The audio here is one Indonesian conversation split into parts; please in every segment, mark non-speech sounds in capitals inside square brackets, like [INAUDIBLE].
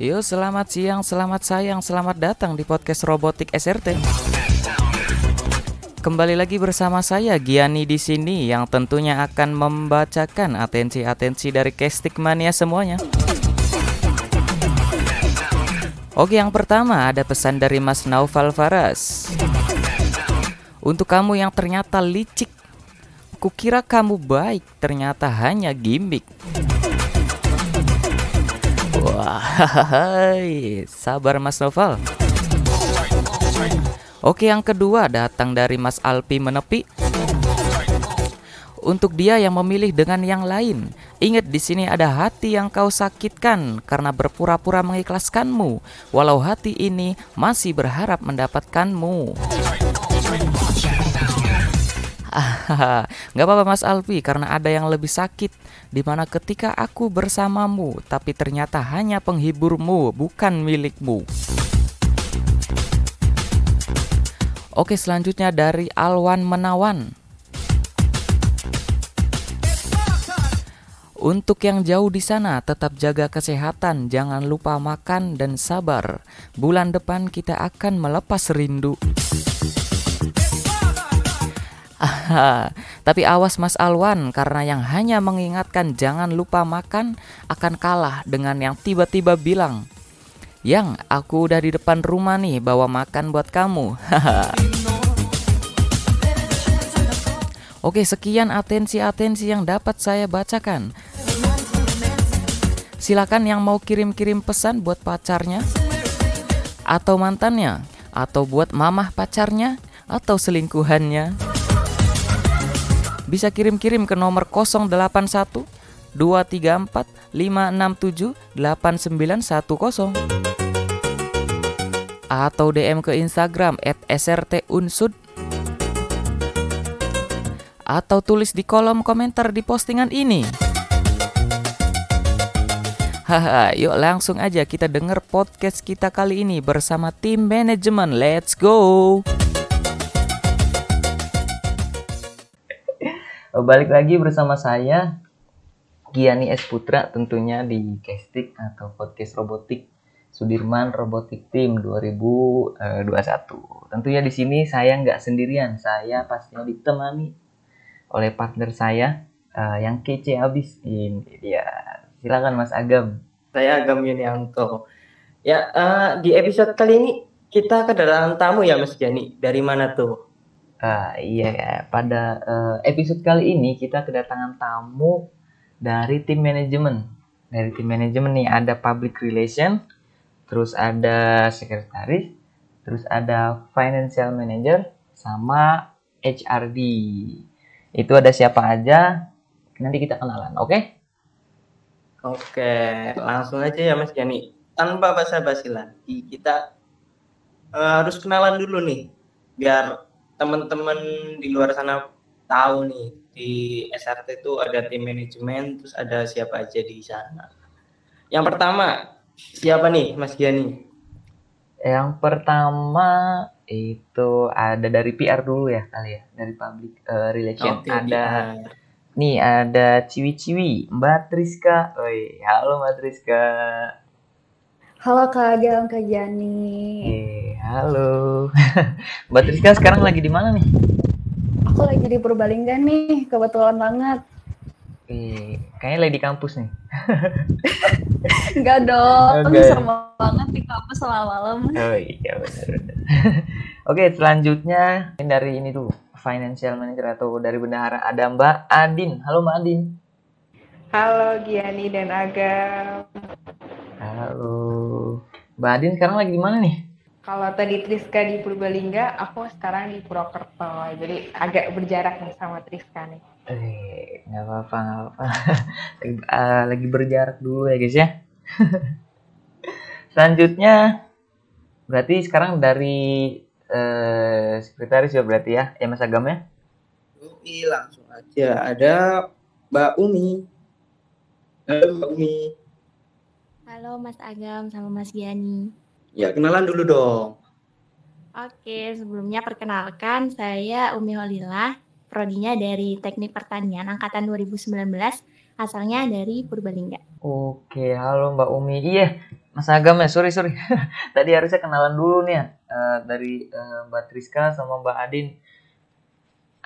Yo, selamat siang, selamat sayang, selamat datang di podcast Robotik SRT. Kembali lagi bersama saya Giani di sini yang tentunya akan membacakan atensi-atensi dari Kestik Mania semuanya. Oke, yang pertama ada pesan dari Mas Naufal Faras. Untuk kamu yang ternyata licik, kukira kamu baik, ternyata hanya gimmick. Wah, sabar Mas Novel. Oke, yang kedua datang dari Mas Alpi Menepi. Untuk dia yang memilih dengan yang lain, ingat di sini ada hati yang kau sakitkan karena berpura-pura mengikhlaskanmu, walau hati ini masih berharap mendapatkanmu. [LAUGHS] Gak apa-apa Mas Alfi karena ada yang lebih sakit Di mana ketika aku bersamamu Tapi ternyata hanya penghiburmu bukan milikmu Oke selanjutnya dari Alwan Menawan Untuk yang jauh di sana, tetap jaga kesehatan, jangan lupa makan dan sabar. Bulan depan kita akan melepas rindu. Tapi awas Mas Alwan karena yang hanya mengingatkan jangan lupa makan akan kalah dengan yang tiba-tiba bilang Yang aku udah di depan rumah nih bawa makan buat kamu. Oke sekian atensi-atensi yang dapat saya bacakan. Silakan yang mau kirim-kirim pesan buat pacarnya Atau mantannya Atau buat mamah pacarnya Atau selingkuhannya bisa kirim-kirim ke nomor 081 234 567 8910 atau DM ke Instagram @srtunsud atau tulis di kolom komentar di postingan ini. Haha, yuk langsung aja kita denger podcast kita kali ini bersama tim manajemen. Let's go! Balik lagi bersama saya Giani S Putra tentunya di Castik atau podcast robotik Sudirman Robotik Team 2021. Tentunya di sini saya nggak sendirian, saya pastinya ditemani oleh partner saya uh, yang kece abis ini dia. Silakan Mas Agam. Saya Agam Yunianto. Ya uh, di episode kali ini kita kedatangan tamu ya Mas Giani. Dari mana tuh? Uh, iya ya, pada uh, episode kali ini kita kedatangan tamu dari tim manajemen. Dari tim manajemen nih ada public relation, terus ada sekretaris, terus ada financial manager sama HRD. Itu ada siapa aja? Nanti kita kenalan, oke? Okay? Oke, langsung aja ya Mas Jani. Tanpa basa-basi lagi, kita uh, harus kenalan dulu nih biar teman-teman di luar sana tahu nih di SRT itu ada tim manajemen terus ada siapa aja di sana. Yang pertama siapa nih Mas Giani? Yang pertama itu ada dari PR dulu ya kali ya dari public uh, relation okay, ada PR. nih ada Ciwi-Ciwi Mbak Triska. Oi, halo Mbak Triska. Halo Kak Agam, Kak Jani. Eh, halo. [LAUGHS] Mbak Triska sekarang lagi di mana nih? Aku lagi di Purbalingga nih, kebetulan banget. Eh, kayaknya lagi di kampus nih. [LAUGHS] Enggak dong, okay. serem banget di kampus selama malam. [LAUGHS] Oh iya benar benar. Oke, selanjutnya dari ini tuh financial manager atau dari bendahara ada Mbak Adin. Halo Mbak Adin. Halo Giani dan Agam. Halo. Mbak Adin sekarang lagi di mana nih? Kalau tadi Triska di Purbalingga, aku sekarang di Purwokerto. Jadi agak berjarak nih sama Triska nih. Eh, nggak apa-apa, nggak apa-apa. [LAUGHS] lagi, uh, lagi berjarak dulu ya guys ya. [LAUGHS] Selanjutnya, berarti sekarang dari uh, sekretaris ya berarti ya, ya Mas Agam ya? Umi langsung aja. Ada Mbak Umi. Halo Mbak Umi. Halo Mas Agam sama Mas Giani. Ya, kenalan dulu dong. Oke, sebelumnya perkenalkan saya Umi Holila prodinya dari Teknik Pertanian angkatan 2019, asalnya dari Purbalingga. Oke, halo Mbak Umi. Iya, Mas Agam ya, sorry sorry. [LAUGHS] Tadi harusnya kenalan dulu nih ya uh, dari uh, Mbak Triska sama Mbak Adin.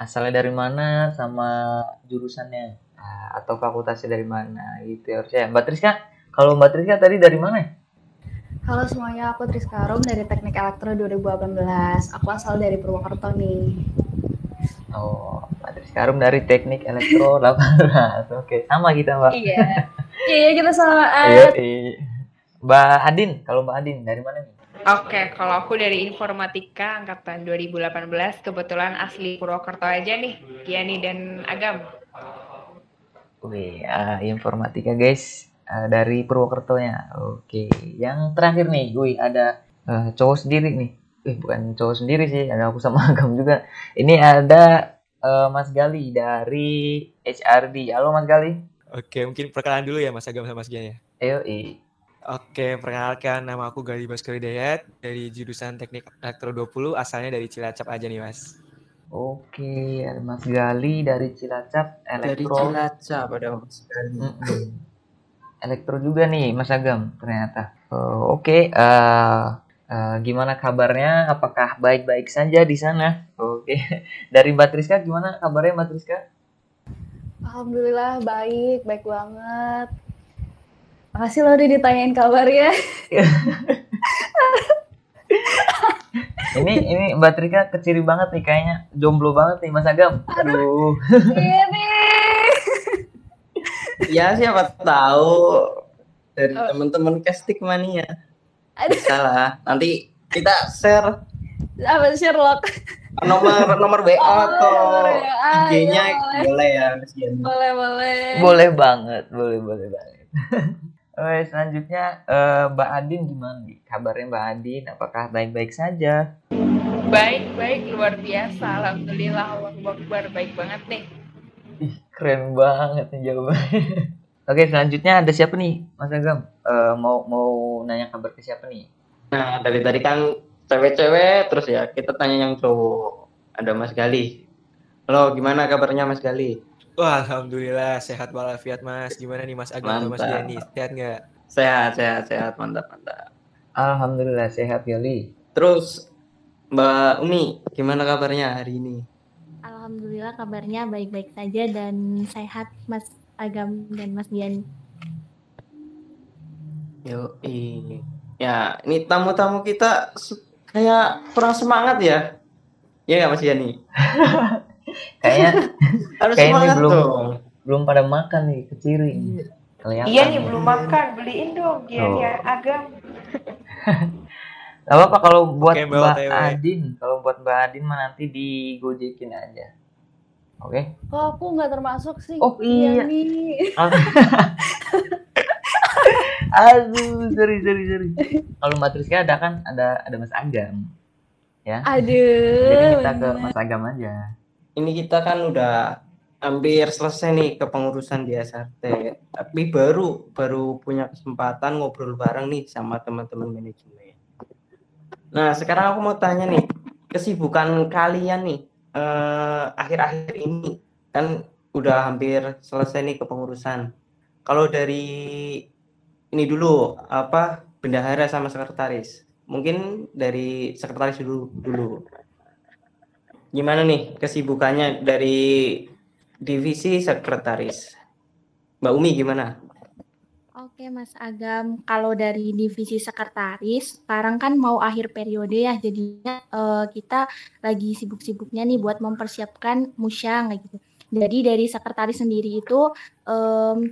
Asalnya dari mana sama jurusannya uh, atau fakultasnya dari mana gitu ya harusnya. Mbak Triska, kalau Mbak Triska tadi dari mana? Halo semuanya, aku Triska Rum dari Teknik Elektro 2018. Aku asal dari Purwokerto nih. Oh, Mbak Triska Rum dari Teknik Elektro [LAUGHS] 18. Oke, sama kita Mbak. Iya. iya, kita sama. Iya, iya. Mbak Adin, kalau Mbak Adin dari mana nih? Oke, kalau aku dari informatika angkatan 2018, kebetulan asli Purwokerto aja nih, Kiani dan Agam. Wih, uh, informatika guys, uh, dari Purwokerto ya. Oke, yang terakhir nih, wih ada uh, cowok sendiri nih. Wih, bukan cowok sendiri sih, ada aku sama [LAUGHS] Agam juga. Ini ada uh, Mas Gali dari HRD. Halo Mas Gali. Oke, mungkin perkenalan dulu ya Mas Agam sama Mas Gali ya. Ayo, i. Oke, perkenalkan nama aku Gali Baskari Dayat dari jurusan Teknik Elektro 20, asalnya dari Cilacap aja nih, Mas. Oke, ada Mas Gali dari Cilacap Elektro. Dari Cilacap ada Mas Gali. Mm. Elektro juga nih, Mas Agam ternyata. Uh, Oke, okay. uh, uh, eh, gimana kabarnya? Apakah baik-baik saja di sana? Oke, okay. [LAUGHS] dari Mbak Triska gimana kabarnya Mbak Triska? Alhamdulillah baik, baik banget. Makasih lo udah ditanyain kabarnya. [LAUGHS] ini ini Mbak Trika keciri banget nih kayaknya jomblo banget nih Mas Agam. Aduh. Ini. Ya siapa tahu dari oh. teman-teman casting mania. Salah. Nanti kita share apa Sherlock? Nomor nomor WA oh, atau IG-nya ya, boleh ya, Boleh, boleh. Boleh banget, boleh, boleh banget. [LAUGHS] Oke, selanjutnya uh, Mbak Adin gimana nih? Kabarnya Mbak Adin, apakah baik-baik saja? Baik, baik, luar biasa. Alhamdulillah, Allah Akbar, baik banget nih. Ih, keren banget nih jawabannya. [LAUGHS] Oke, selanjutnya ada siapa nih, Mas Agam? Uh, mau mau nanya kabar ke siapa nih? Nah, dari tadi kan cewek-cewek, terus ya kita tanya yang cowok. Ada Mas Gali. Halo, gimana kabarnya Mas Gali? Wah, alhamdulillah sehat walafiat Mas. Gimana nih Mas Agam dan Mas Jani? Sehat nggak? Sehat, sehat, sehat, mantap, mantap. Alhamdulillah sehat Yoli. Terus Mbak Umi, gimana kabarnya hari ini? Alhamdulillah kabarnya baik-baik saja dan sehat Mas Agam dan Mas Dian. Yo, ini. Ya, ini tamu-tamu kita kayak kurang semangat ya. Iya nggak Mas Yani? [LAUGHS] kayaknya [LAUGHS] kayak ini belum dong. belum pada makan nih keciri Kelihatan iya nih belum makan beliin dong dia oh. ya agam [LAUGHS] Gak apa-apa kalau buat okay, Mbak Adin, kalau buat Mbak Adin mah nanti digojekin aja. Oke? Okay? Oh, aku nggak termasuk sih. Oh iya. nih. [LAUGHS] Aduh, sorry, sorry, sorry. Kalau Mbak Triska ada kan, ada ada Mas Agam. Ya. Aduh. Jadi kita ke Mas Agam aja ini kita kan udah hampir selesai nih kepengurusan di SRT tapi baru baru punya kesempatan ngobrol bareng nih sama teman-teman manajemen nah sekarang aku mau tanya nih kesibukan kalian nih eh, akhir-akhir ini kan udah hampir selesai nih kepengurusan kalau dari ini dulu apa bendahara sama sekretaris mungkin dari sekretaris dulu dulu gimana nih kesibukannya dari divisi sekretaris? Mbak Umi gimana? Oke Mas Agam, kalau dari divisi sekretaris sekarang kan mau akhir periode ya, jadinya uh, kita lagi sibuk-sibuknya nih buat mempersiapkan musyang gitu. Jadi dari sekretaris sendiri itu um,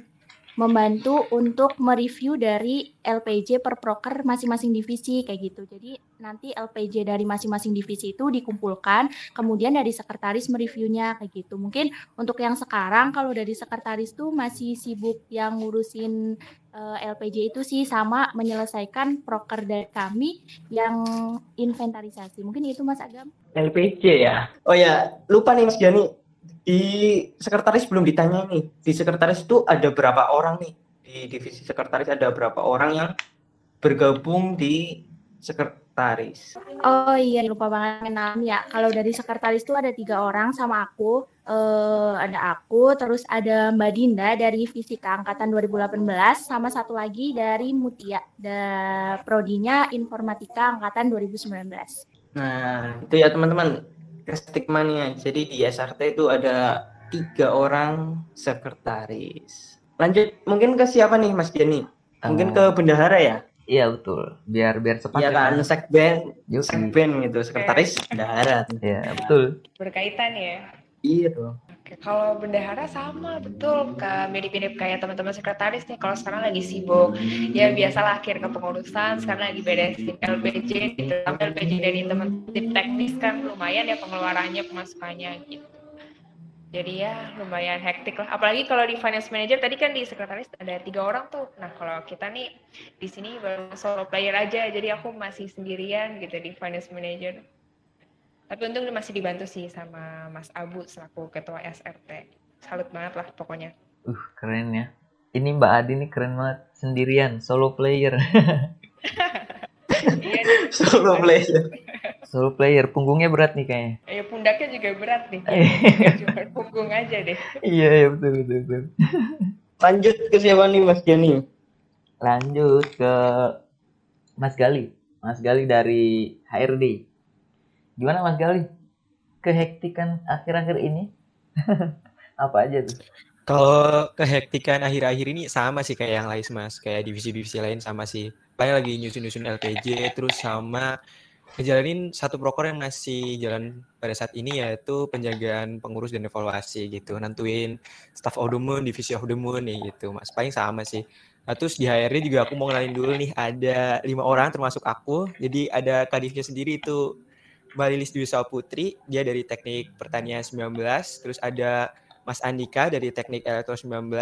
membantu untuk mereview dari LPJ per proker masing-masing divisi kayak gitu. Jadi nanti LPJ dari masing-masing divisi itu dikumpulkan, kemudian dari sekretaris mereviewnya kayak gitu. Mungkin untuk yang sekarang kalau dari sekretaris tuh masih sibuk yang ngurusin uh, eh, LPJ itu sih sama menyelesaikan proker dari kami yang inventarisasi. Mungkin itu Mas Agam. LPJ ya. Oh ya, lupa nih Mas Jani di sekretaris belum ditanya nih. Di sekretaris itu ada berapa orang nih? Di divisi sekretaris ada berapa orang yang bergabung di sekretaris? Oh iya lupa banget kenal ya kalau dari sekretaris itu ada tiga orang sama aku. Eh, ada aku, terus ada Mbak Dinda dari Fisika Angkatan 2018, sama satu lagi dari Mutia, da, prodinya Informatika Angkatan 2019. Nah, itu ya teman-teman kestigmanya. Jadi di SRT itu ada tiga orang sekretaris. Lanjut, mungkin ke siapa nih Mas Jani? Mungkin ke bendahara ya? Iya betul. Biar biar cepat. Iya ya, kan, sekben, sekben gitu, sekretaris bendahara. Iya betul. Berkaitan ya. Iya tuh. Kalau bendahara sama betul ke mirip-mirip kayak teman-teman sekretaris nih kalau sekarang lagi sibuk. Ya biasalah akhir kepengurusan sekarang lagi beresin LPJ gitu. Tapi LPJ dari teman tim teknis kan lumayan ya pengeluarannya pemasukannya gitu. Jadi ya lumayan hektik lah. Apalagi kalau di finance manager tadi kan di sekretaris ada tiga orang tuh. Nah kalau kita nih di sini baru solo player aja. Jadi aku masih sendirian gitu di finance manager tapi untung dia masih dibantu sih sama Mas Abu selaku ketua SRT. Salut banget lah pokoknya. Uh keren ya. Ini Mbak Adi nih keren banget sendirian solo player. [LAUGHS] iya. [LAUGHS] Solo player. solo player punggungnya berat nih kayaknya. Ya pundaknya juga berat nih. Cuma punggung aja deh. iya iya betul betul betul. [LAUGHS] Lanjut ke siapa nih Mas Jani? Lanjut ke Mas Gali. Mas Gali dari HRD. Gimana Mas Gali? Kehektikan akhir-akhir ini? [LAUGHS] Apa aja tuh? Kalau kehektikan akhir-akhir ini sama sih kayak yang lain mas, kayak divisi-divisi lain sama sih. Paling lagi nyusun-nyusun LPJ, terus sama ngejalanin satu proker yang masih jalan pada saat ini yaitu penjagaan pengurus dan evaluasi gitu, nentuin staff of the moon, divisi of the moon nih gitu, mas. Paling sama sih. Nah, terus di HRD juga aku mau kenalin dulu nih ada lima orang termasuk aku. Jadi ada kadifnya sendiri itu Mbak Lilis Dwi Putri, dia dari Teknik Pertanian 19, terus ada Mas Andika dari Teknik Elektro 19,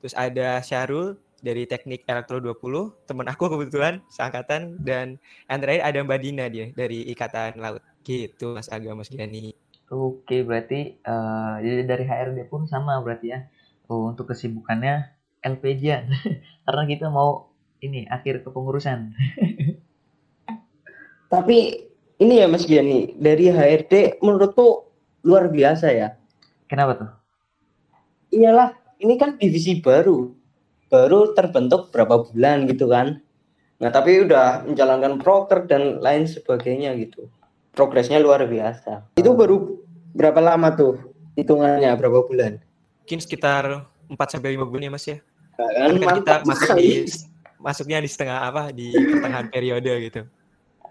terus ada Syarul dari Teknik Elektro 20, teman aku kebetulan seangkatan dan yang terakhir ada Mbak Dina dia dari Ikatan Laut. Gitu Mas Aga Mas Giani. Oke, berarti eh, jadi dari HRD pun sama berarti ya. Oh, untuk kesibukannya LPJ [LAUGHS] karena kita mau ini akhir kepengurusan. [LAUGHS] Tapi ini ya Mas Giani, dari HRD menurutku luar biasa ya. Kenapa tuh? Iyalah, ini kan divisi baru. Baru terbentuk berapa bulan gitu kan. Nah, tapi udah menjalankan proker dan lain sebagainya gitu. Progresnya luar biasa. Itu baru berapa lama tuh hitungannya berapa bulan? Mungkin sekitar 4 sampai 5 bulan ya Mas ya. Kan Kan kita masuk di masuknya di setengah apa di pertengahan periode gitu.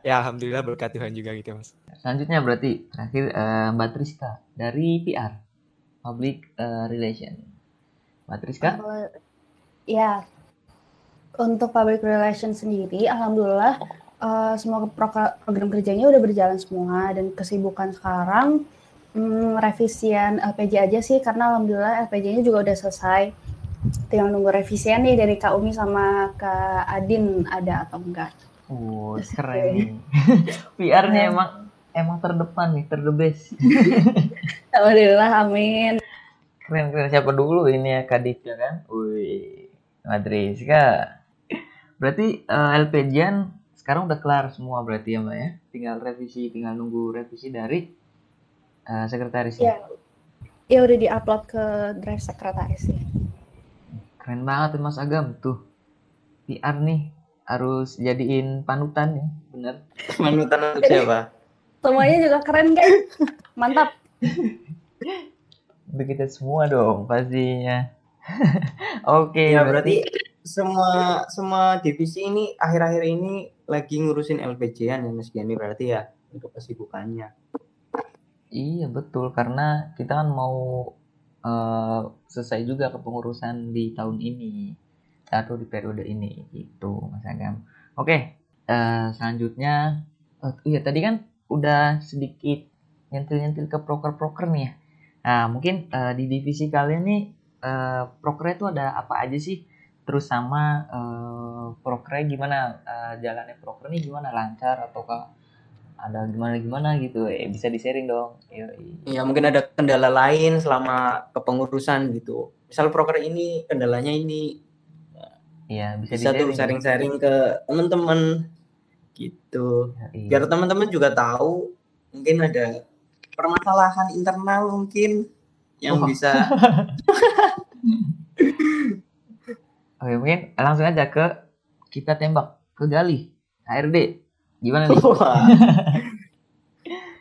Ya alhamdulillah berkat Tuhan juga gitu Mas. Selanjutnya berarti terakhir eh, Mbak Triska dari PR Public eh, Relation. Mbak Triska? Kalau- Ya, untuk public relation sendiri, alhamdulillah eh, semua pro- program kerjanya udah berjalan semua dan kesibukan sekarang hmm, revisian LPJ aja sih karena alhamdulillah LPJ-nya juga udah selesai. Tinggal nunggu revisian nih dari Kak Umi sama Kak Adin ada atau enggak. Oh, keren. [LAUGHS] PR-nya emang emang terdepan nih, terdebes. [LAUGHS] Alhamdulillah, amin. Keren keren siapa dulu ini ya Kadif ya kan? Wih, Madriska. Berarti eh, LPJ-an sekarang udah kelar semua berarti ya Mbak ya? Tinggal revisi, tinggal nunggu revisi dari eh, sekretarisnya. Ya, ya udah diupload ke drive sekretaris ya. Keren banget tuh Mas Agam tuh. PR nih harus jadiin panutan ya, bener. [LAUGHS] Manutan untuk siapa? Semuanya juga keren guys. Mantap. Untuk kita semua dong pastinya. [LAUGHS] Oke, Ya berarti berarti semua semua divisi ini akhir-akhir ini lagi ngurusin LPJ-an ya Mas Giani berarti ya untuk kesibukannya. Iya betul karena kita kan mau eh, selesai juga kepengurusan di tahun ini atau di periode ini gitu Mas Agam. Oke eh, selanjutnya oh, iya tadi kan udah sedikit nyentil-nyentil ke proker-proker nih ya. Nah mungkin eh, di divisi kalian nih eh, prokernya itu ada apa aja sih? Terus sama eh, prokernya gimana eh, jalannya proker nih gimana lancar ataukah ada gimana gimana gitu eh bisa di sharing dong Yoi. Ya mungkin ada kendala lain selama kepengurusan gitu. Misal proker ini kendalanya ini iya bisa, bisa tuh sharing-sharing ke teman-teman gitu. Yoi. Biar teman-teman juga tahu mungkin ada permasalahan internal mungkin yang Oh. bisa [LAUGHS] Oke, mungkin langsung aja ke kita tembak ke Gali, HRD. Gimana nih? Wah,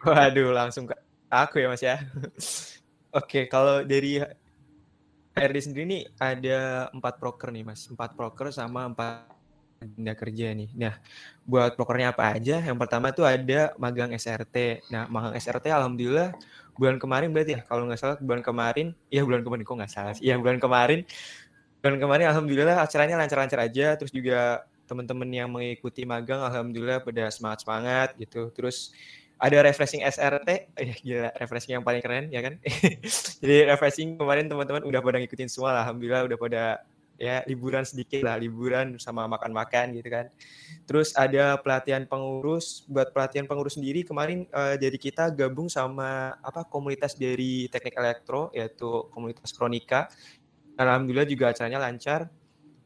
[LAUGHS] Waduh, langsung ke aku ya Mas ya. [LAUGHS] Oke, kalau dari HRD sendiri nih ada empat proker nih Mas, empat proker sama empat agenda kerja nih. Nah, buat prokernya apa aja? Yang pertama tuh ada magang SRT. Nah, magang SRT alhamdulillah bulan kemarin berarti ya, kalau nggak salah bulan kemarin, iya bulan kemarin kok nggak salah sih. Iya bulan kemarin, bulan kemarin alhamdulillah acaranya lancar-lancar aja. Terus juga teman-teman yang mengikuti magang alhamdulillah pada semangat-semangat gitu. Terus ada refreshing SRT, eh gila refreshing yang paling keren ya kan. [LAUGHS] Jadi refreshing kemarin teman-teman udah pada ngikutin semua lah, alhamdulillah udah pada ya liburan sedikit lah, liburan sama makan-makan gitu kan. Terus ada pelatihan pengurus, buat pelatihan pengurus sendiri kemarin eh, jadi kita gabung sama apa komunitas dari teknik elektro yaitu komunitas Kronika. Alhamdulillah juga acaranya lancar.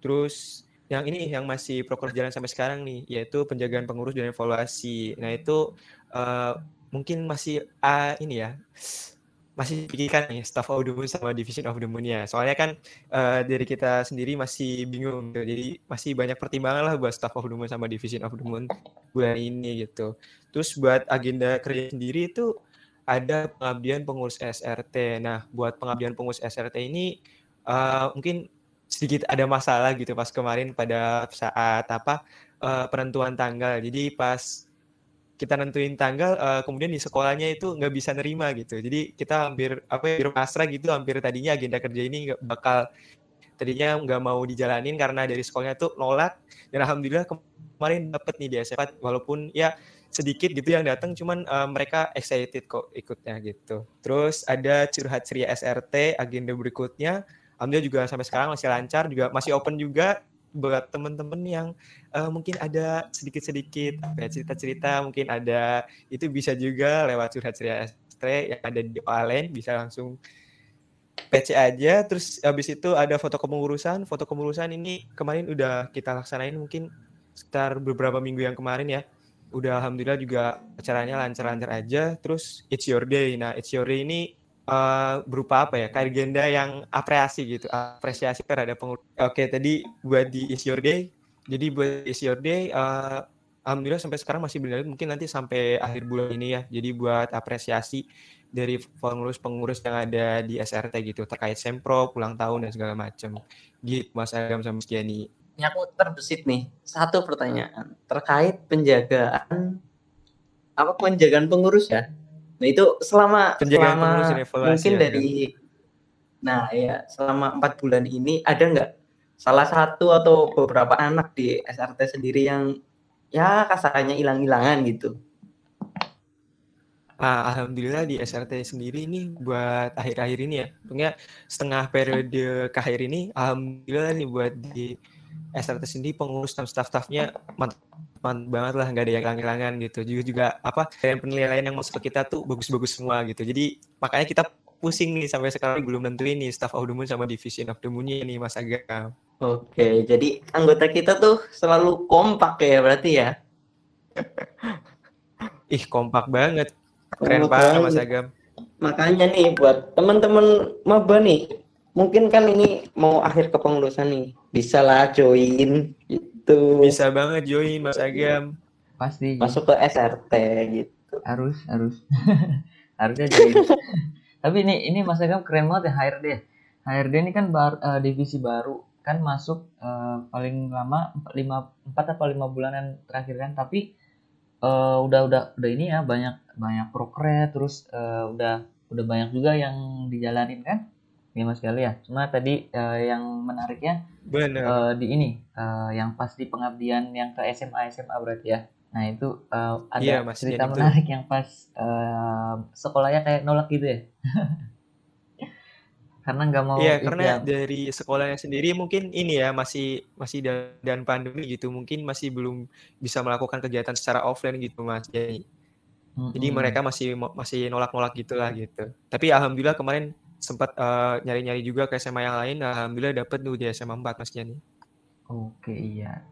Terus yang ini yang masih proker jalan sampai sekarang nih yaitu penjagaan pengurus dan evaluasi. Nah itu eh, mungkin masih ah, ini ya masih pikirkan nih staff of the moon sama division of the moon ya. Soalnya kan eh, dari kita sendiri masih bingung gitu. Jadi masih banyak pertimbangan lah buat staff of the moon sama division of the moon bulan ini gitu. Terus buat agenda kerja sendiri itu ada pengabdian pengurus SRT. Nah, buat pengabdian pengurus SRT ini eh, mungkin sedikit ada masalah gitu pas kemarin pada saat apa eh, penentuan tanggal. Jadi pas kita nentuin tanggal eh, kemudian di sekolahnya itu nggak bisa nerima gitu. Jadi kita hampir apa ya pasrah gitu hampir tadinya agenda kerja ini nggak bakal tadinya nggak mau dijalanin karena dari sekolahnya tuh nolak. Dan alhamdulillah kemarin dapet nih di SMA walaupun ya sedikit gitu yang datang cuman eh, mereka excited kok ikutnya gitu. Terus ada curhat ceria SRT agenda berikutnya. Alhamdulillah juga sampai sekarang masih lancar juga masih open juga buat temen-temen yang eh, mungkin ada sedikit-sedikit ya, cerita-cerita mungkin ada itu bisa juga lewat curhat ceria ST yang ada di OALN bisa langsung PC aja. Terus habis itu ada foto kepengurusan. Foto kepengurusan ini kemarin udah kita laksanain mungkin sekitar beberapa minggu yang kemarin ya. Udah alhamdulillah juga acaranya lancar-lancar aja. Terus it's your day. Nah it's your day ini eh, berupa apa ya agenda yang apresiasi gitu apresiasi terhadap pengurus. Oke tadi buat di is your day jadi buat is your day eh, alhamdulillah sampai sekarang masih berlanjut mungkin nanti sampai akhir bulan ini ya jadi buat apresiasi dari pengurus-pengurus yang ada di SRT gitu terkait sempro ulang tahun dan segala macam gitu Mas Agam sama Mas Giani ini aku terbesit nih satu pertanyaan terkait penjagaan apa penjagaan pengurus ya. Nah itu selama Penjagaan selama mungkin ya, dari nah ya selama empat bulan ini ada nggak salah satu atau beberapa anak di SRT sendiri yang ya kasarannya hilang-hilangan gitu. Ah, alhamdulillah di SRT sendiri ini buat akhir-akhir ini ya, tentunya setengah periode ke akhir ini, alhamdulillah nih buat di SRT sendiri pengurus dan staff-staffnya mantap, mantap banget lah, nggak ada yang hilang-hilangan gitu. Juga juga apa dan penilaian yang masuk ke kita tuh bagus-bagus semua gitu. Jadi makanya kita pusing nih sampai sekarang belum nentuin nih staff of the moon sama division of the moon-nya nih Mas Agam. Oke, jadi anggota kita tuh selalu kompak ya berarti ya. [LAUGHS] Ih kompak banget, keren Kompak banget Mas. Agam. Makanya nih buat teman-teman maba nih, mungkin kan ini mau akhir kepengurusan nih, bisa lah join gitu, Bisa banget join Mas Agam. Pasti masuk ke SRT gitu. harus harus [LAUGHS] harusnya jadi. [LAUGHS] Tapi ini ini Mas Agam keren banget ya HRD. HRD ini kan bar- eh, divisi baru kan masuk eh, paling lama empat lima empat atau lima bulanan terakhir kan. Tapi eh, udah udah udah ini ya banyak banyak proker terus eh, udah udah banyak juga yang dijalanin kan. Ya Mas Gali ya. Cuma tadi eh, yang menariknya Bener. eh, di ini eh, yang pas di pengabdian yang ke SMA SMA berarti ya. Nah itu eh, ada Mas, cerita menarik yang pas eh, sekolahnya kayak nolak gitu ya. [LAUGHS] Karena nggak mau Iya, karena dari sekolahnya sendiri mungkin ini ya masih masih dan, pandemi gitu, mungkin masih belum bisa melakukan kegiatan secara offline gitu Mas. Jadi, jadi Mm-mm. mereka masih masih nolak-nolak gitulah gitu. Tapi alhamdulillah kemarin sempat eh, nyari-nyari juga ke SMA yang lain, alhamdulillah dapet tuh di SMA 4 Mas Jani. Oke iya.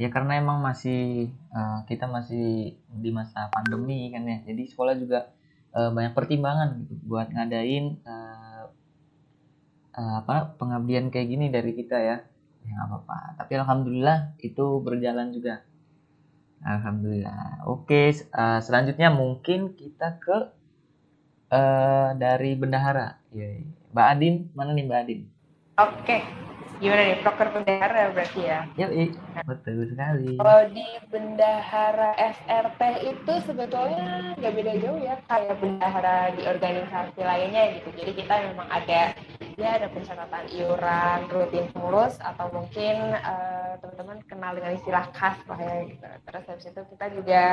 Ya karena emang masih eh, kita masih di masa pandemi kan ya. Jadi sekolah juga eh, banyak pertimbangan gitu buat ngadain eh, eh, apa pengabdian kayak gini dari kita ya ya apa-apa tapi alhamdulillah itu berjalan juga alhamdulillah oke eh, selanjutnya mungkin kita ke eh, dari bendahara ya Mbak Adin mana nih Mbak Adin Oke, gimana nih proker bendahara berarti ya? Yoi, betul sekali Kalau di bendahara SRT itu sebetulnya nggak beda jauh ya kayak bendahara di organisasi lainnya gitu. Jadi kita memang ada ya ada pencatatan iuran rutin pengurus atau mungkin eh, teman-teman kenal dengan istilah kas lah ya gitu. Terus habis itu kita juga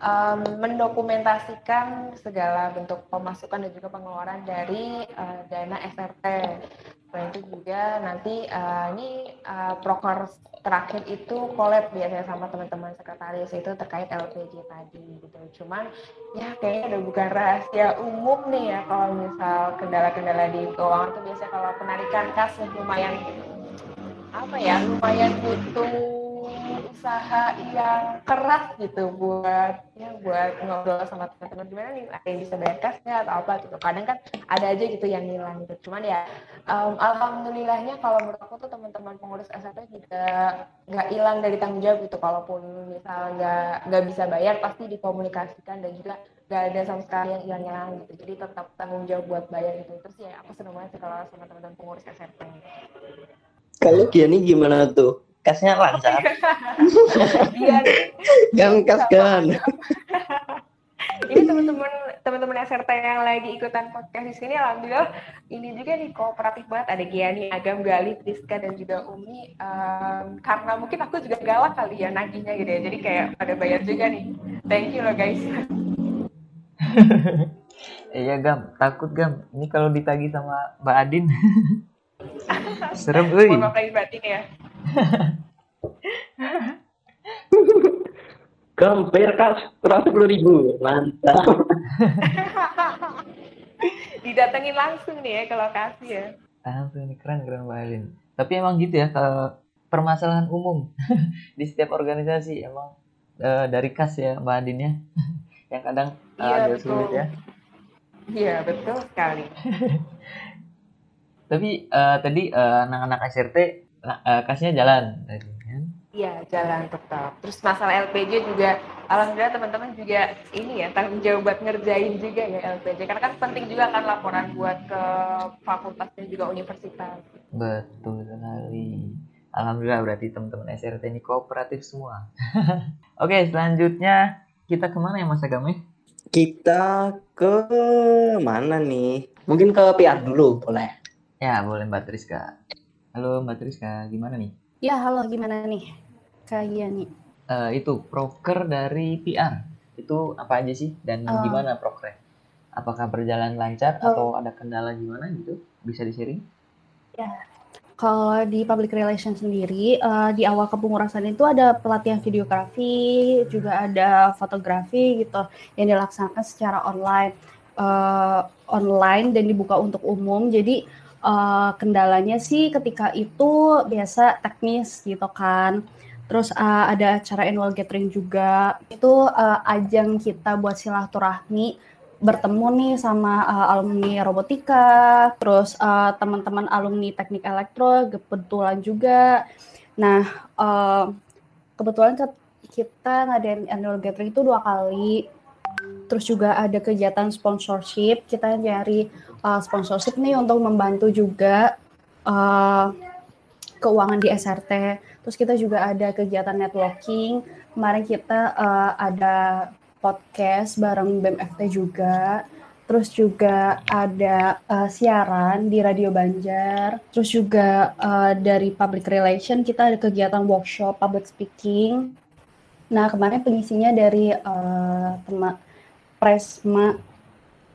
em, mendokumentasikan segala bentuk pemasukan dan juga pengeluaran dari eh, dana SRT. Selain itu juga nanti eh, ini eh, proker terakhir itu collab biasanya sama teman-teman sekretaris itu terkait LPG tadi gitu. Cuman ya kayaknya udah bukan rahasia umum nih ya kalau misal kendala-kendala di keuangan tuh biasanya kalau penarikan kas lumayan apa ya lumayan butuh usaha yang keras gitu buat ya buat ngobrol sama teman-teman. Gimana nih ada yang bisa bayar kas nggak atau apa gitu. Kadang kan ada aja gitu yang hilang gitu. Cuman ya um, alhamdulillahnya kalau menurut aku tuh teman-teman pengurus SRT juga nggak hilang dari tanggung jawab gitu. Kalaupun misal nggak nggak bisa bayar pasti dikomunikasikan dan juga nggak ada sama sekali yang hilang-hilang gitu. Jadi tetap tanggung jawab buat bayar gitu. Terus ya aku seneng banget sih kalau sama teman-teman pengurus SRT Kalau Giani gimana tuh? Kasnya lancar. [LAUGHS] Iya, Kan kas kan. ini [LAUGHS] teman-teman teman-teman SRT yang lagi ikutan podcast di sini alhamdulillah ini juga nih kooperatif banget. Ada Giani, Agam, Gali, Priska dan juga Umi. Em, karena mungkin aku juga galak kali ya nagihnya gitu ya. Jadi kayak pada bayar juga nih. Thank you loh guys. [LAUGHS] Iya Gam. Takut Gam. Ini kalau ditagi sama Mbak Adin serem euy maaf lahir batin ya Compare kas seratus puluh ribu, mantap. [LAUGHS] didatengin langsung nih ya ke lokasi ya. Langsung ini keren keren Mbak Adin tapi emang gitu ya kalau permasalahan umum [LAUGHS] di setiap organisasi emang eh, dari kas ya Mbak Adin ya. [LAUGHS] Yang kadang Iya, agak sulit betul. ya. Iya betul sekali. Tapi eh, tadi eh, anak-anak SRT eh, kasnya jalan tadi kan Iya, jalan tetap. Terus masalah LPG juga, alhamdulillah teman-teman juga ini ya tanggung jawab buat ngerjain juga ya LPG. Karena kan penting juga kan laporan buat ke fakultas dan juga universitas. betul sekali Alhamdulillah berarti teman-teman SRT ini kooperatif semua [LAUGHS] oke selanjutnya kita ke mana ya Mas Agame? Kita ke mana nih? Mungkin ke PR dulu, boleh. Ya, boleh Mbak Triska. Halo Mbak Triska, gimana nih? Ya, halo gimana nih? Kak Giani. Eh, itu proker dari PR. Itu apa aja sih dan Oh. gimana prokernya? Apakah berjalan lancar Oh. atau ada kendala gimana gitu? Bisa di-sharing? Kalau di public relation sendiri, eh, di awal kepengurusan itu ada pelatihan videografi, juga ada fotografi gitu yang dilaksanakan secara online, eh, online dan dibuka untuk umum. Jadi eh, kendalanya sih ketika itu biasa teknis gitu kan. Terus eh, ada acara annual gathering juga. Itu eh, ajang kita buat silaturahmi bertemu nih sama uh, alumni robotika, terus uh, teman-teman alumni teknik elektro kebetulan juga. Nah, uh, kebetulan ke- kita ngadain annual gathering itu dua kali. Terus juga ada kegiatan sponsorship, kita nyari uh, sponsorship nih untuk membantu juga uh, keuangan di SRT. Terus kita juga ada kegiatan networking. Kemarin kita uh, ada podcast bareng BMFT juga. Terus juga ada uh, siaran di Radio Banjar. Terus juga uh, dari public relation kita ada kegiatan workshop public speaking. Nah kemarin pengisinya dari uh, tema Presma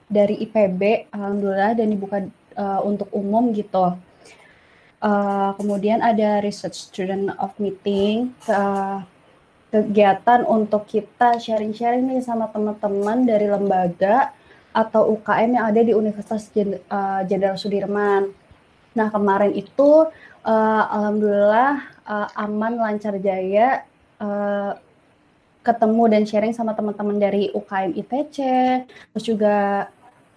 dari IPB, alhamdulillah dan dibuka uh, untuk umum gitu. Uh, kemudian ada research student of meeting. uh, kegiatan untuk kita sharing-sharing nih sama teman-teman dari lembaga atau UKM yang ada di Universitas Jen- Jenderal Sudirman. Nah kemarin itu eh, alhamdulillah eh, aman lancar jaya eh, ketemu dan sharing sama teman-teman dari UKM ITC, terus juga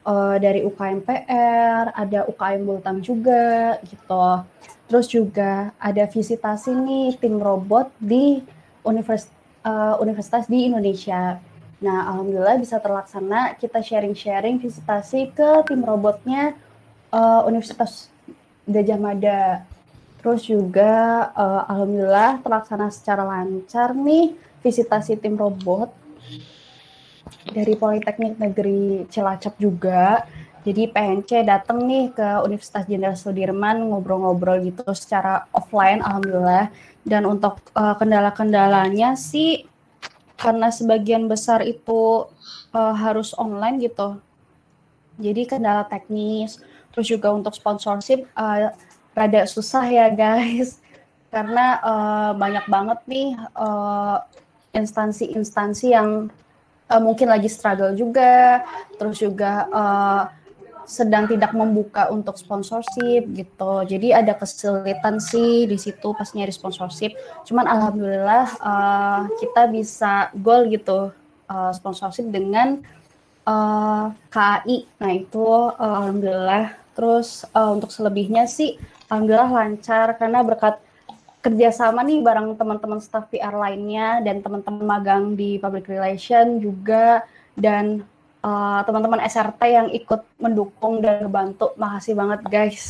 uh, dari UKM PR, ada UKM Bultang juga gitu. Terus juga ada visitasi nih tim robot di univers, uh, universitas di Indonesia. Nah, alhamdulillah bisa terlaksana kita sharing-sharing visitasi ke tim robotnya uh, Universitas Gajah Mada. Terus juga uh, alhamdulillah terlaksana secara lancar nih visitasi tim robot dari Politeknik Negeri Cilacap juga jadi PNC datang nih ke Universitas Jenderal Sudirman ngobrol-ngobrol gitu secara offline alhamdulillah. Dan untuk uh, kendala-kendalanya sih karena sebagian besar itu uh, harus online gitu. Jadi kendala teknis, terus juga untuk sponsorship uh, rada susah ya guys. [LAUGHS] Karena uh, banyak banget nih instansi-instansi uh, yang uh, mungkin lagi struggle juga, terus juga uh, sedang tidak membuka untuk sponsorship gitu. Jadi ada kesulitan sih di situ pas nyari sponsorship. Cuman alhamdulillah uh, kita bisa goal gitu uh, sponsorship dengan uh, KAI. Nah itu alhamdulillah. Terus uh, untuk selebihnya sih alhamdulillah lancar karena berkat kerjasama nih bareng teman-teman staff PR lainnya dan teman-teman magang di public relation juga dan uh, teman-teman SRT yang ikut mendukung dan membantu. Makasih banget guys.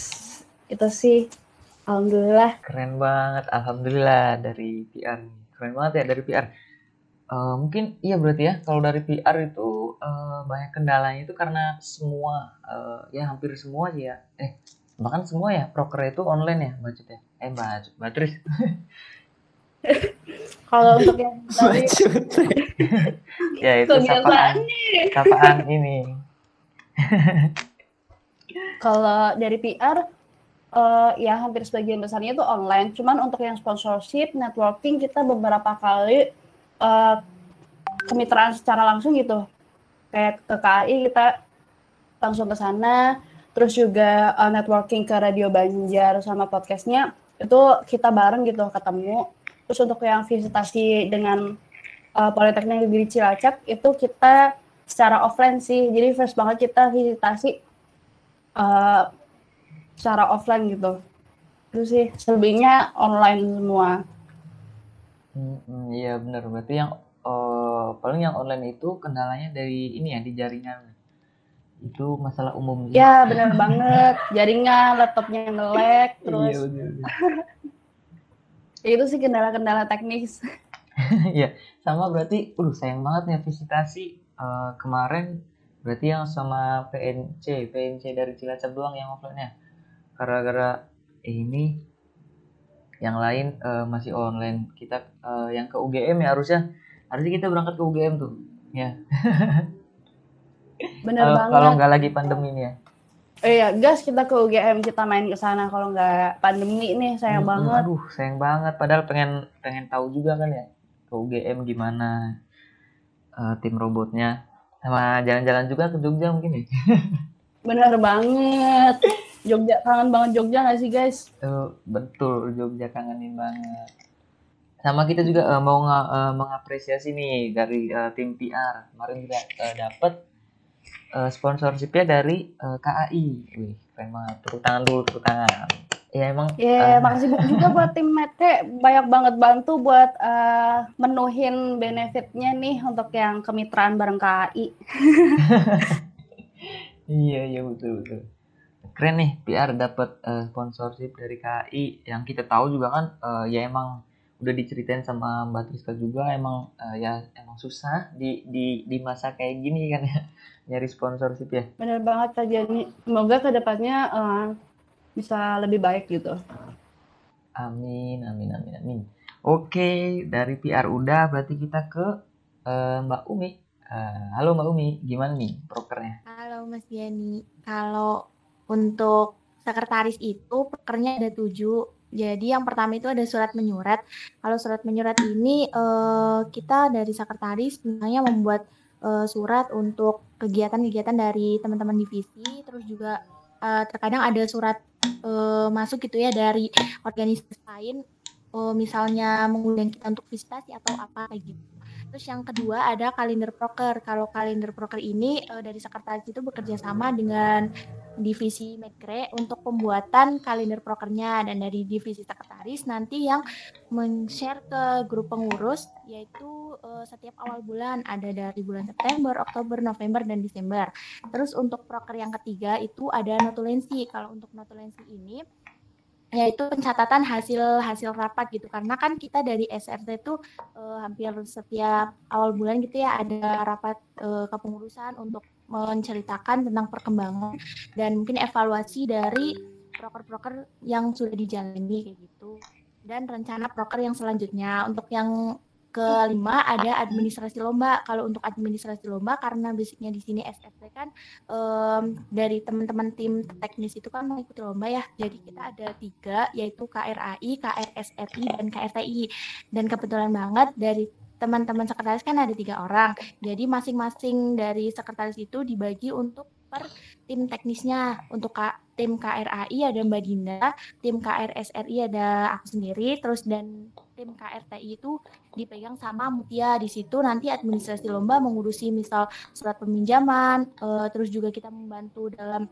Itu sih alhamdulillah. Keren banget, alhamdulillah dari PR. Keren banget ya dari PR. Uh, eh, mungkin iya berarti ya kalau dari PR itu uh, banyak kendalanya itu karena semua uh, ya hampir semua sih ya. Eh bahkan semua ya proker itu online ya budgetnya. Eh budget, Batris. Kalau untuk yang [LAUGHS] tadi [LAUGHS] ya itu sapaan, sapaan ini. [LAUGHS] Kalau dari PR uh, eh, ya hampir sebagian besarnya itu online. Cuman untuk yang sponsorship, networking kita beberapa kali uh, kemitraan secara langsung gitu. Kayak ke KAI kita langsung ke sana, terus juga uh, networking ke Radio Banjar sama podcastnya itu kita bareng gitu ketemu Terus untuk yang visitasi dengan uh, Politeknik Negeri Cilacap itu kita secara offline sih. Jadi first banget kita visitasi uh, secara offline gitu. Terus sih selebihnya online semua. Hmm, iya benar. Berarti yang uh, paling yang online itu kendalanya dari ini ya di jaringan. Itu masalah umum. Ya benar banget. Jaringan, laptopnya nge-lag, iya, terus. Iya [LAUGHS] itu sih kendala-kendala teknis. [LAUGHS] Ya sama berarti uh sayang banget nih visitasi uh, kemarin. Berarti yang sama PNC PNC dari Cilacap doang yang offline ya gara-gara ini yang lain uh, masih online. Kita uh, yang ke UGM ya harusnya. Harusnya kita berangkat ke UGM tuh. Ya [LAUGHS] bener banget kalau nggak lagi pandemi ini ya Iya, gas kita ke UGM kita main ke sana kalau nggak pandemi nih sayang hmm, banget. Aduh, sayang banget. Padahal pengen pengen tahu juga kan ya ke UGM gimana uh, tim robotnya sama jalan-jalan juga ke Jogja mungkin ya. [LAUGHS] Bener banget. Jogja kangen banget Jogja nggak sih guys? Uh, betul Jogja kangenin banget. Sama kita juga uh, mau uh, mengapresiasi nih dari uh, tim PR kemarin juga uh, dapat uh, sponsorshipnya dari uh, eh, KAI. Wih, keren banget. Tepuk tangan dulu, tepuk tangan. Ya emang. Ya, yeah, uh, makasih juga buat tim Mete. Banyak banget bantu buat uh, menuhin benefitnya nih untuk yang kemitraan bareng KAI. [LAUGHS] iya, iya betul betul. Keren nih PR dapat uh, sponsorship dari KAI yang kita tahu juga kan uh, ya emang udah diceritain sama Mbak Triska juga emang uh, ya emang susah di di di masa kayak gini kan ya nyari sponsorship ya. Bener banget Kak Jani. Semoga ke depannya uh, bisa lebih baik gitu. Amin, amin, amin, amin. Oke, dari PR udah berarti kita ke uh, Mbak Umi. Uh, halo Mbak Umi, gimana nih prokernya? Halo Mas Yani. Kalau untuk sekretaris itu prokernya ada tujuh jadi yang pertama itu ada surat menyurat. Kalau surat menyurat ini uh, kita dari sekretaris misalnya membuat uh, surat untuk kegiatan-kegiatan dari teman-teman divisi, terus juga uh, terkadang ada surat uh, masuk gitu ya dari organisasi lain, uh, misalnya mengundang kita untuk visitasi atau apa kayak gitu. Terus yang kedua ada kalender proker. Kalau kalender proker ini uh, dari sekretaris itu bekerja sama dengan divisi Medcre untuk pembuatan kalender prokernya dan dari divisi sekretaris nanti yang men-share ke grup pengurus yaitu uh, setiap awal bulan ada dari bulan September, Oktober, November dan Desember. Terus untuk proker yang ketiga itu ada notulensi. Kalau untuk notulensi ini yaitu pencatatan hasil hasil rapat gitu. Karena kan kita dari SRT itu uh, hampir setiap awal bulan gitu ya ada rapat uh, kepengurusan untuk menceritakan tentang perkembangan dan mungkin evaluasi dari proker-proker yang sudah dijalani kayak gitu. Dan rencana proker yang selanjutnya. Untuk yang kelima ada administrasi lomba. Kalau untuk administrasi lomba karena basicnya di sini SFT kan um, dari teman-teman tim teknis itu kan mengikuti lomba ya. Jadi kita ada tiga yaitu KRAI, KRSRI dan KRTI. Dan kebetulan banget dari teman-teman sekretaris kan ada tiga orang. Jadi masing-masing dari sekretaris itu dibagi untuk per tim teknisnya untuk tim KRAI ada Mbak Dinda, tim KRSRI ada aku sendiri, terus dan tim KRTI itu dipegang sama Mutia di situ nanti administrasi lomba mengurusi misal surat peminjaman, uh, terus juga kita membantu dalam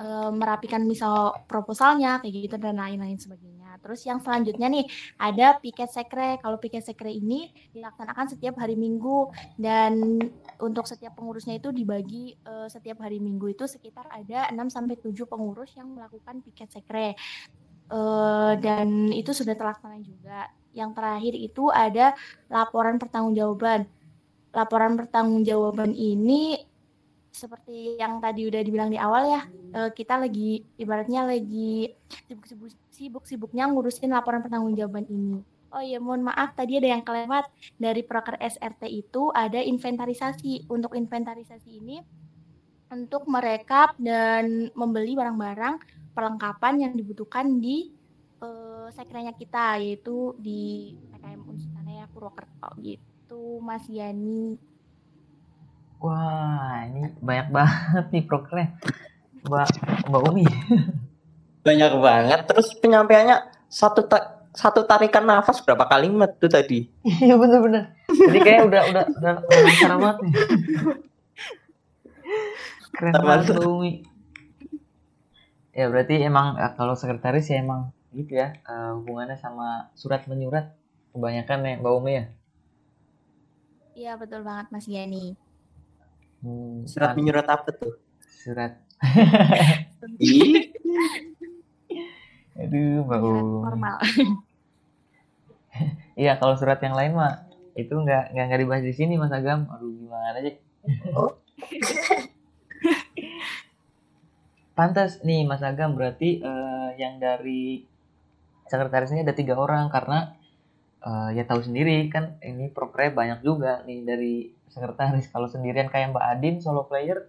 uh, merapikan misal proposalnya kayak gitu dan lain-lain sebagainya. Terus yang selanjutnya nih ada piket sekre. Kalau piket sekre ini dilaksanakan setiap hari Minggu dan untuk setiap pengurusnya itu dibagi uh, setiap hari Minggu itu sekitar ada 6 sampai 7 pengurus yang melakukan piket sekre. Uh, dan itu sudah terlaksana juga. Yang terakhir itu ada laporan pertanggungjawaban. Laporan pertanggungjawaban ini seperti yang tadi udah dibilang di awal ya, uh, kita lagi ibaratnya lagi sibuk-sibuknya ngurusin laporan pertanggungjawaban ini. Oh iya, mohon maaf tadi ada yang kelewat dari proker SRT itu ada inventarisasi. Untuk inventarisasi ini untuk merekap dan membeli barang-barang perlengkapan yang dibutuhkan di uh, sekrenya kita yaitu di PKM Unsutanaya Purwokerto gitu Mas Yani Wah, ini banyak banget nih prokernya. Mbak Mbak Umi. [LAUGHS] Banyak banget. Terus penyampaiannya satu ta satu tarikan nafas berapa kalimat tuh tadi? Iya bener-bener. Jadi kayak udah udah udah lancar banget nih. Keren banget. Ya berarti emang eh, kalau sekretaris ya emang gitu ya uh, hubungannya sama surat menyurat kebanyakan ya Mbak Umi ya. Iya betul banget Mas Yani. Hmm, surat menyurat apa tuh? Surat. [LAUGHS] Aduh, bau. Formal. [LAUGHS] Iya, kalau surat yang lain mah itu nggak nggak nggak dibahas di sini Mas Agam. Aduh, gimana sih? Oh. [LAUGHS] Pantas nih Mas Agam berarti uh, yang dari sekretarisnya ada tiga orang karena uh, ya tahu sendiri kan ini prokernya banyak juga nih dari sekretaris kalau sendirian kayak Mbak Adin solo player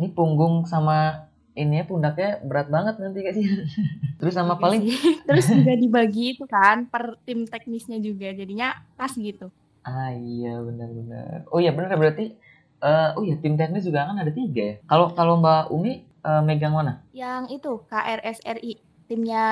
ini punggung sama ini ya pundaknya berat banget nanti sih [LAUGHS] terus sama iya paling [LAUGHS] terus juga dibagi itu kan per tim teknisnya juga jadinya pas gitu. Ah iya benar-benar. Oh iya benar berarti uh, oh iya tim teknis juga kan ada tiga ya? Kalau kalau Mbak Umi uh, megang mana? Yang itu KRSRI timnya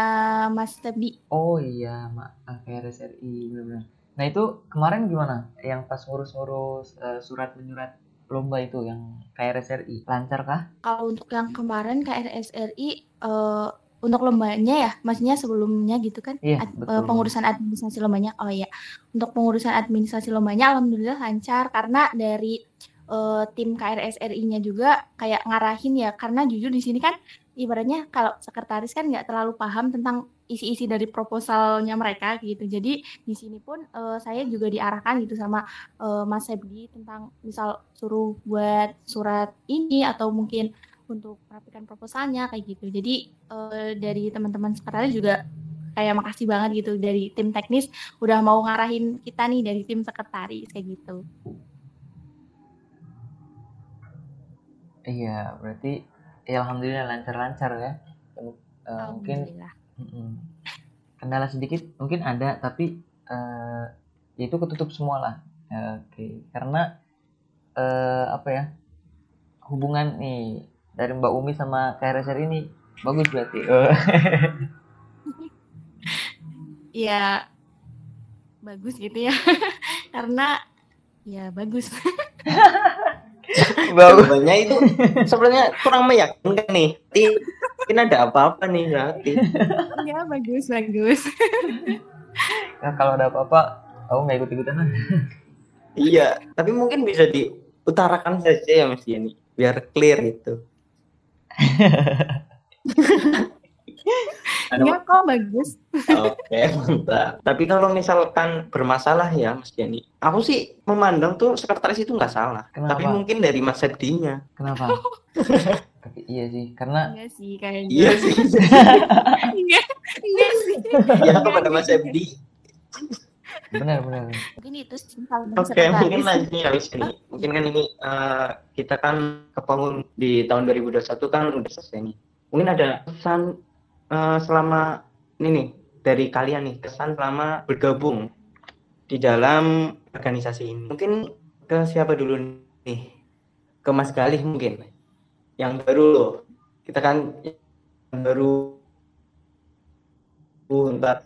Mas Tebi oh iya Mak KRSRI benar-benar. Nah itu kemarin gimana? Yang pas ngurus-ngurus uh, surat menyurat lomba itu yang KRSRI lancar kah? Kalau untuk yang kemarin KRSRI uh, eh, untuk lombanya ya, maksudnya sebelumnya gitu kan? Iya, ad, betul. pengurusan administrasi lombanya. Oh iya, untuk pengurusan administrasi lombanya alhamdulillah lancar karena dari uh, tim KRSRI-nya juga kayak ngarahin ya karena jujur di sini kan ibaratnya kalau sekretaris kan nggak terlalu paham tentang isi-isi dari proposalnya mereka gitu. Jadi di sini pun uh, saya juga diarahkan gitu sama uh, Mas Sebdi tentang misal suruh buat surat ini atau mungkin untuk merapikan proposalnya kayak gitu. Jadi uh, dari teman-teman sekretaris juga kayak makasih banget gitu dari tim teknis udah mau ngarahin kita nih dari tim sekretaris kayak gitu. Iya, berarti ya alhamdulillah lancar-lancar ya uh, mungkin kendala sedikit mungkin ada tapi uh, ya itu ketutup semua lah. Uh, oke. Okay. karena uh, apa ya hubungan nih dari Mbak Umi sama KRSR ini bagus berarti. Iya [LAUGHS] bagus gitu ya. [LAUGHS] Karena ya bagus. [LAUGHS] Jawabannya itu sebenarnya kurang meyakinkan nih. Ti- Mungkin ada apa-apa nih berarti. ya bagus bagus. Nah, kalau ada apa-apa, aku nggak ikut-ikutan lah. Iya, tapi mungkin bisa diutarakan saja ya Mas Yani, biar clear itu. [LAUGHS] Ada Ya kok bagus. Oke, mantap. Tapi kalau misalkan bermasalah ya Mas Yani, aku sih memandang tuh sekretaris itu nggak salah. Kenapa? Tapi mungkin dari Mas Sepdinya. Kenapa? [LAUGHS] Tapi iya sih, karena Enggak sih kayaknya. Iya sih. Enggak, enggak sih. ya kepada Mas Sepdi. benar-benar. Mungkin itu simpel dan Oke, mungkin sekretaris. lanjut ya Mas Yani. Mungkin kan ini eh, kita kan kebangun di tahun 2021 kan udah selesai nih. Mungkin ada pesan eh, selama ini nih dari kalian nih kesan selama bergabung di dalam organisasi ini. Mungkin ke siapa dulu nih? Ke Mas Galih mungkin. Yang baru loh. Kita kan yang baru untuk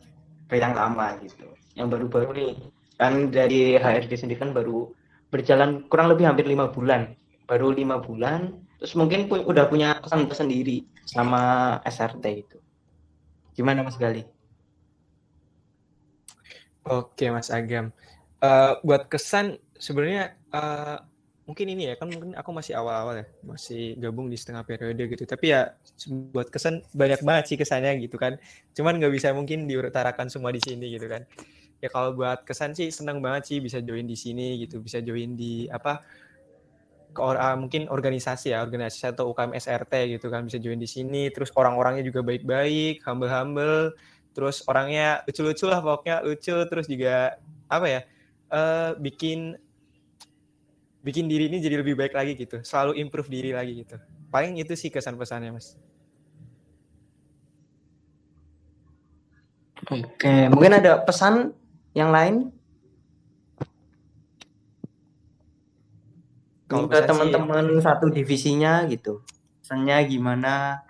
yang lama gitu. Yang baru-baru nih kan dari HRD sendiri kan baru berjalan kurang lebih hampir lima bulan baru lima bulan terus mungkin pu- udah punya kesan tersendiri sama SRT itu gimana Mas Gali? Oke Mas Agam. Eh, buat kesan sebenarnya eh, mungkin ini ya kan mungkin aku masih awal-awal ya masih gabung di setengah periode gitu tapi ya buat kesan banyak banget sih kesannya gitu kan cuman nggak bisa mungkin diutarakan semua di sini gitu kan ya kalau buat kesan sih senang banget sih bisa join di sini gitu bisa join di apa or- ah, mungkin organisasi ya organisasi atau UKM SRT gitu kan bisa join di sini. Terus orang-orangnya juga baik-baik humble-humble. Terus orangnya lucu-lucu lah pokoknya lucu. Terus juga apa ya eh bikin bikin diri ini jadi lebih baik lagi gitu. Selalu improve diri lagi gitu. Paling itu sih kesan pesannya mas. Oke, mungkin ada pesan yang lain Kalau ke teman-teman satu divisinya gitu. Pesannya gimana?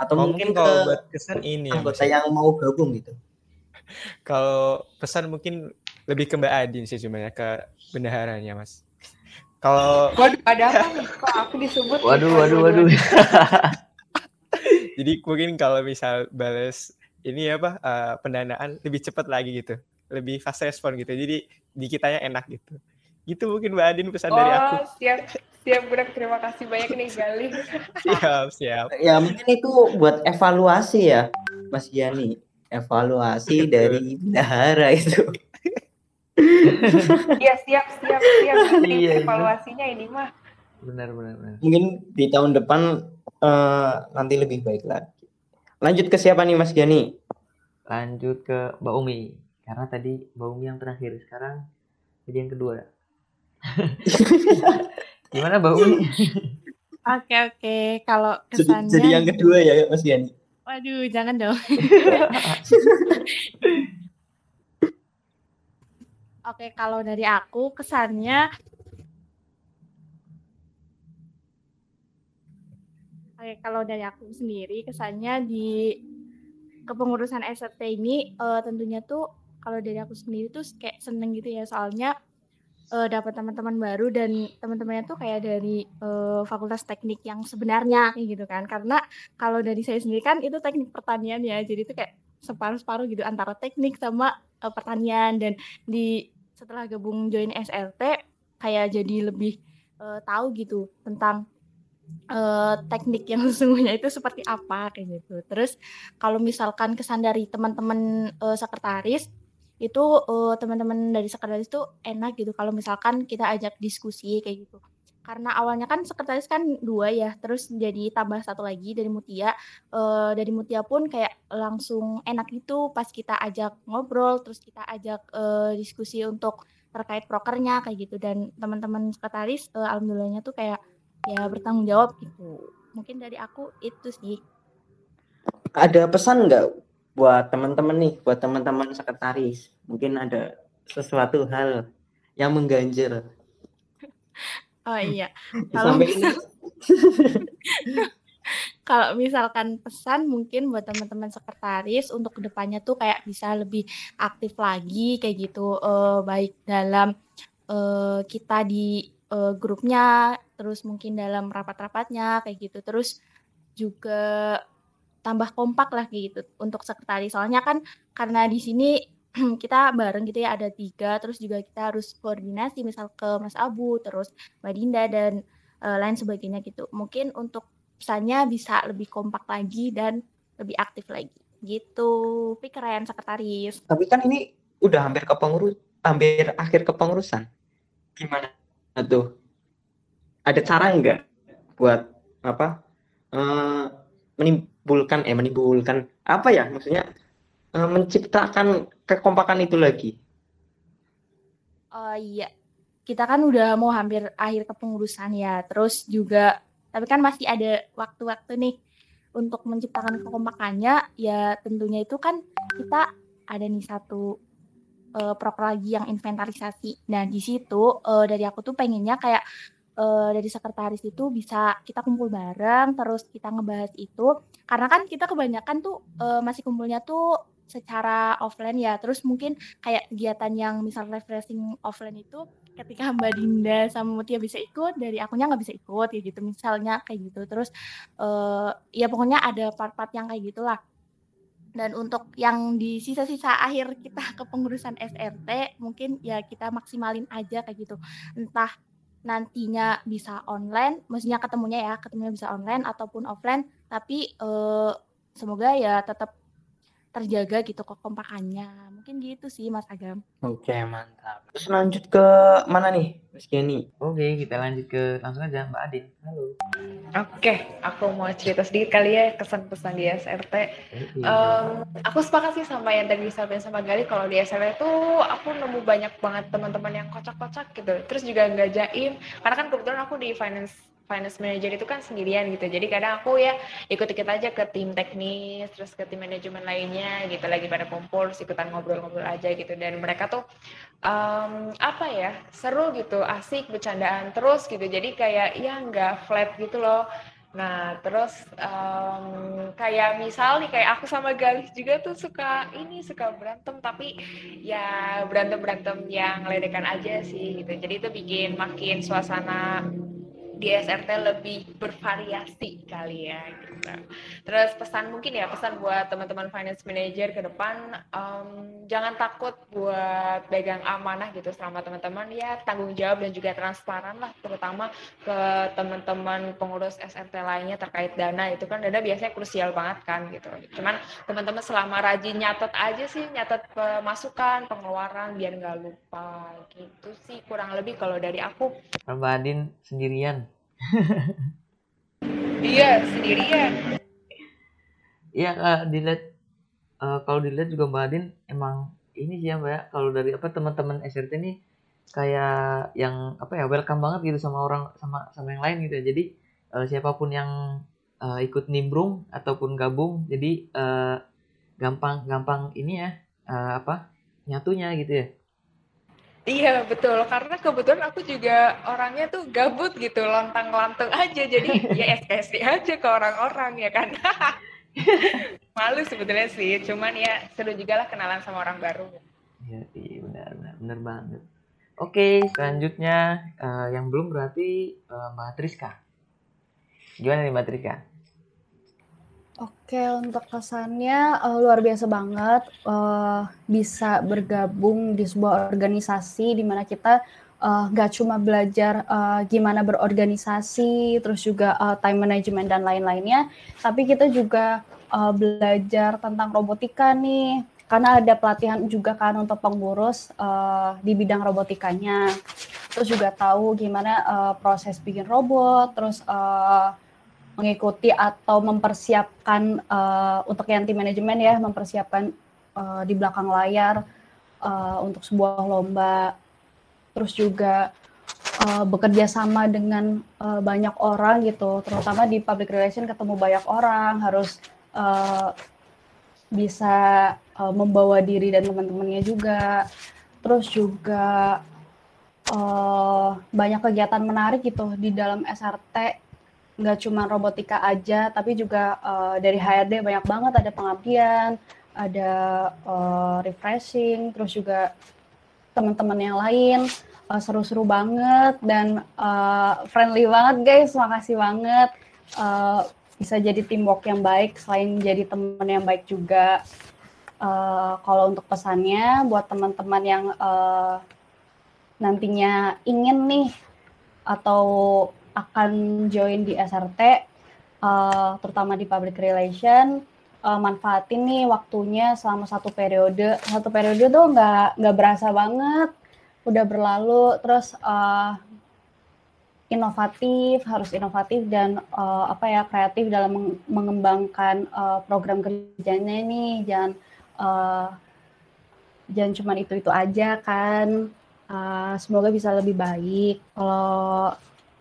Atau kalau mungkin mungkin ke kalau buat kesan ini ya, anggota yang mau gabung gitu. [LAUGHS] kalau pesan mungkin lebih ke Mbak Adin sih cuma ya ke bendaharanya mas kalau Waduh, ada apa nih? Kok aku disebut? Waduh, waduh, waduh. [LAUGHS] jadi mungkin kalau misal balas ini apa eh, pendanaan lebih cepat lagi gitu lebih fast respon gitu jadi di kitanya enak gitu gitu mungkin Mbak Adin pesan dari aku Oh, siap. Siap, Budak. Terima kasih banyak nih, Galih. [LAUGHS] siap siap Ya mungkin itu buat evaluasi ya, Mas Yani. Evaluasi Betul. dari bendahara itu. [LAUGHS] Iya, siap, siap, siap. [LAUGHS] Iya, iya. Evaluasinya ini mah. Benar-benar. benar. Mungkin di tahun depan eh, nanti lebih baik lagi. Lanjut ke siapa nih Mas Yani? Lanjut ke Mbak Umi. Karena tadi Mbak Umi yang terakhir, sekarang jadi yang kedua. [LAUGHS] Gimana Mbak Umi? Oke oke, kalau kesannya jadi yang kedua ya Mas Yani. Waduh, jangan dong. [LAUGHS] Oke, kalau dari aku kesannya Oke, kalau dari aku sendiri kesannya di kepengurusan SRT ini eh, tentunya tuh kalau dari aku sendiri tuh kayak seneng gitu ya soalnya eh, dapat teman-teman baru dan teman-temannya tuh kayak dari eh, fakultas teknik yang sebenarnya gitu kan. Karena kalau dari saya sendiri kan itu teknik pertanian ya jadi itu kayak separuh-separuh gitu antara teknik sama eh, pertanian. Dan di setelah gabung join SLT kayak jadi lebih eh, tahu gitu tentang eh, teknik yang [LAUGHS] sesungguhnya itu seperti apa kayak gitu. Terus kalau misalkan kesan dari teman-teman eh, sekretaris itu eh, teman-teman dari sekretaris itu enak gitu kalau misalkan kita ajak diskusi kayak gitu. Karena awalnya kan sekretaris kan dua ya terus jadi tambah satu lagi dari Mutia. Eh, dari Mutia pun kayak langsung enak gitu pas kita ajak ngobrol terus kita ajak eh, diskusi untuk terkait prokernya kayak gitu. Dan teman-teman sekretaris eh, alhamdulillahnya tuh kayak ya bertanggung jawab gitu. Mungkin dari aku itu sih. Ada pesan nggak buat teman-teman nih, buat teman-teman sekretaris? Mungkin ada sesuatu hal yang mengganjal. oh iya kalau ini [LAUGHS] kalau misalkan pesan mungkin buat teman-teman sekretaris untuk ke depannya tuh kayak bisa lebih aktif lagi kayak gitu eh, baik dalam eh, kita di eh, grupnya terus mungkin dalam rapat-rapatnya kayak gitu terus juga tambah kompak lah gitu untuk sekretaris soalnya kan karena di sini [CLEARS THROAT] kita bareng gitu ya ada tiga terus juga kita harus koordinasi misal ke Mas Abu terus Mbak Dinda dan uh, lain sebagainya gitu. Mungkin untuk pesannya bisa lebih kompak lagi dan lebih aktif lagi gitu. Tapi keren sekretaris. Tapi kan ini udah hampir ke pengurus, hampir akhir kepengurusan. Gimana tuh? Ada cara enggak buat apa? Uh, menimbulkan eh menimbulkan apa ya maksudnya uh, menciptakan kekompakan itu lagi. Oh iya, kita kan udah mau hampir akhir kepengurusan ya. Terus juga tapi kan masih ada waktu-waktu nih untuk menciptakan kekompakannya ya tentunya itu kan kita ada nih satu uh, proker lagi yang inventarisasi. Nah, di situ uh, dari aku tuh pengennya kayak uh, dari sekretaris itu bisa kita kumpul bareng terus kita ngebahas itu. Karena kan kita kebanyakan tuh uh, masih kumpulnya tuh secara offline ya. Terus mungkin kayak kegiatan yang misal refreshing offline itu ketika Mbak Dinda sama Mutia bisa ikut dari akunya nggak bisa ikut ya gitu misalnya kayak gitu. Terus uh, ya pokoknya ada part-part yang kayak gitulah. Dan untuk yang di sisa-sisa akhir kita kepengurusan SRT mungkin ya kita maksimalin aja kayak gitu. Entah nantinya bisa online maksudnya ketemunya ya ketemunya bisa online ataupun offline tapi uh, semoga ya tetap terjaga gitu kekompakannya. Mungkin gitu sih Mas Agam. Oke, mantap. Terus lanjut ke mana nih, Mas Kenny? Oke, kita lanjut ke langsung aja Mbak Adin. Halo. Oke, aku mau cerita sedikit kali ya kesan pesan di SRT. Um, aku sepakat sih sama yang tadi disampaikan sama Gali kalau di SRT tuh aku nemu banyak banget teman-teman yang kocak-kocak gitu. Terus juga nggak jaim, karena kan kebetulan aku di finance finance manager itu kan sendirian gitu. Jadi kadang aku ya ikut-ikut aja ke tim teknis, terus ke tim manajemen lainnya gitu lagi pada kumpul, ikutan ngobrol-ngobrol aja gitu. Dan mereka tuh um, apa ya seru gitu, asik bercandaan terus gitu. Jadi kayak ya nggak flat gitu loh. Nah, terus um, kayak misal nih kayak aku sama Galih juga tuh suka ini suka berantem tapi ya berantem-berantem yang ledekan aja sih gitu. Jadi itu bikin makin suasana di SRT lebih bervariasi kali ya gitu. Terus pesan mungkin ya pesan buat teman-teman finance manager ke depan um, jangan takut buat pegang amanah gitu selama teman-teman ya tanggung jawab dan juga transparan lah terutama ke teman-teman pengurus SRT lainnya terkait dana itu kan dana biasanya krusial banget kan gitu. Cuman teman-teman selama rajin nyatet aja sih nyatet pemasukan pengeluaran biar nggak lupa gitu sih kurang lebih kalau dari aku. Mbak Adin sendirian iya sendirian. Iya kak dilihat uh, kalau dilihat juga mbak Adin emang ini sih ya mbak ya, kalau dari apa teman-teman SRT ini kayak yang apa ya welcome banget gitu sama orang sama sama yang lain gitu ya. Jadi uh, siapa pun yang uh, ikut nimbrung ataupun gabung jadi uh, gampang gampang ini ya uh, apa nyatunya gitu ya Iya betul. Karena kebetulan aku juga orangnya tuh gabut gitu lontang-lantung aja. Jadi ya SKSD aja ke orang-orang ya kan? [LAUGHS] Malu sebetulnya sih cuman ya seru juga lah kenalan sama orang baru. Iya iya benar benar benar banget. Oke selanjutnya uh, yang belum berarti uh, Mbak gimana nih Mbak Triska Oke, untuk kesannya uh, luar biasa banget uh, bisa bergabung di sebuah organisasi di mana kita uh, gak cuma belajar uh, gimana berorganisasi, terus juga uh, time management dan lain-lainnya, tapi kita juga uh, belajar tentang robotika nih, karena ada pelatihan juga kan untuk pengurus uh, di bidang robotikanya, terus juga tahu gimana uh, proses bikin robot, terus uh, mengikuti atau mempersiapkan uh, untuk yang tim manajemen ya mempersiapkan uh, di belakang layar uh, untuk sebuah lomba. Terus juga uh, bekerja sama dengan uh, banyak orang gitu. Terutama di public relation ketemu banyak orang harus uh, bisa uh, membawa diri dan teman-temannya juga. Terus juga uh, banyak kegiatan menarik gitu di dalam SRT nggak cuma robotika aja, tapi juga uh, dari HRD banyak banget. Ada pengabdian, ada uh, refreshing, terus juga teman-teman yang lain. Uh, seru-seru banget dan uh, friendly banget guys, makasih banget. Uh, bisa jadi teamwork yang baik selain jadi teman yang baik juga. Uh, kalau untuk pesannya buat teman-teman yang uh, nantinya ingin nih atau akan join di SRT, uh, terutama di public relation, uh, manfaatin nih waktunya selama satu periode. Satu periode tuh nggak nggak berasa banget, udah berlalu. Terus uh, inovatif, harus inovatif dan uh, apa ya kreatif dalam mengembangkan uh, program kerjanya ini. Jangan uh, jangan cuma itu itu aja kan. Uh, semoga bisa lebih baik. Kalau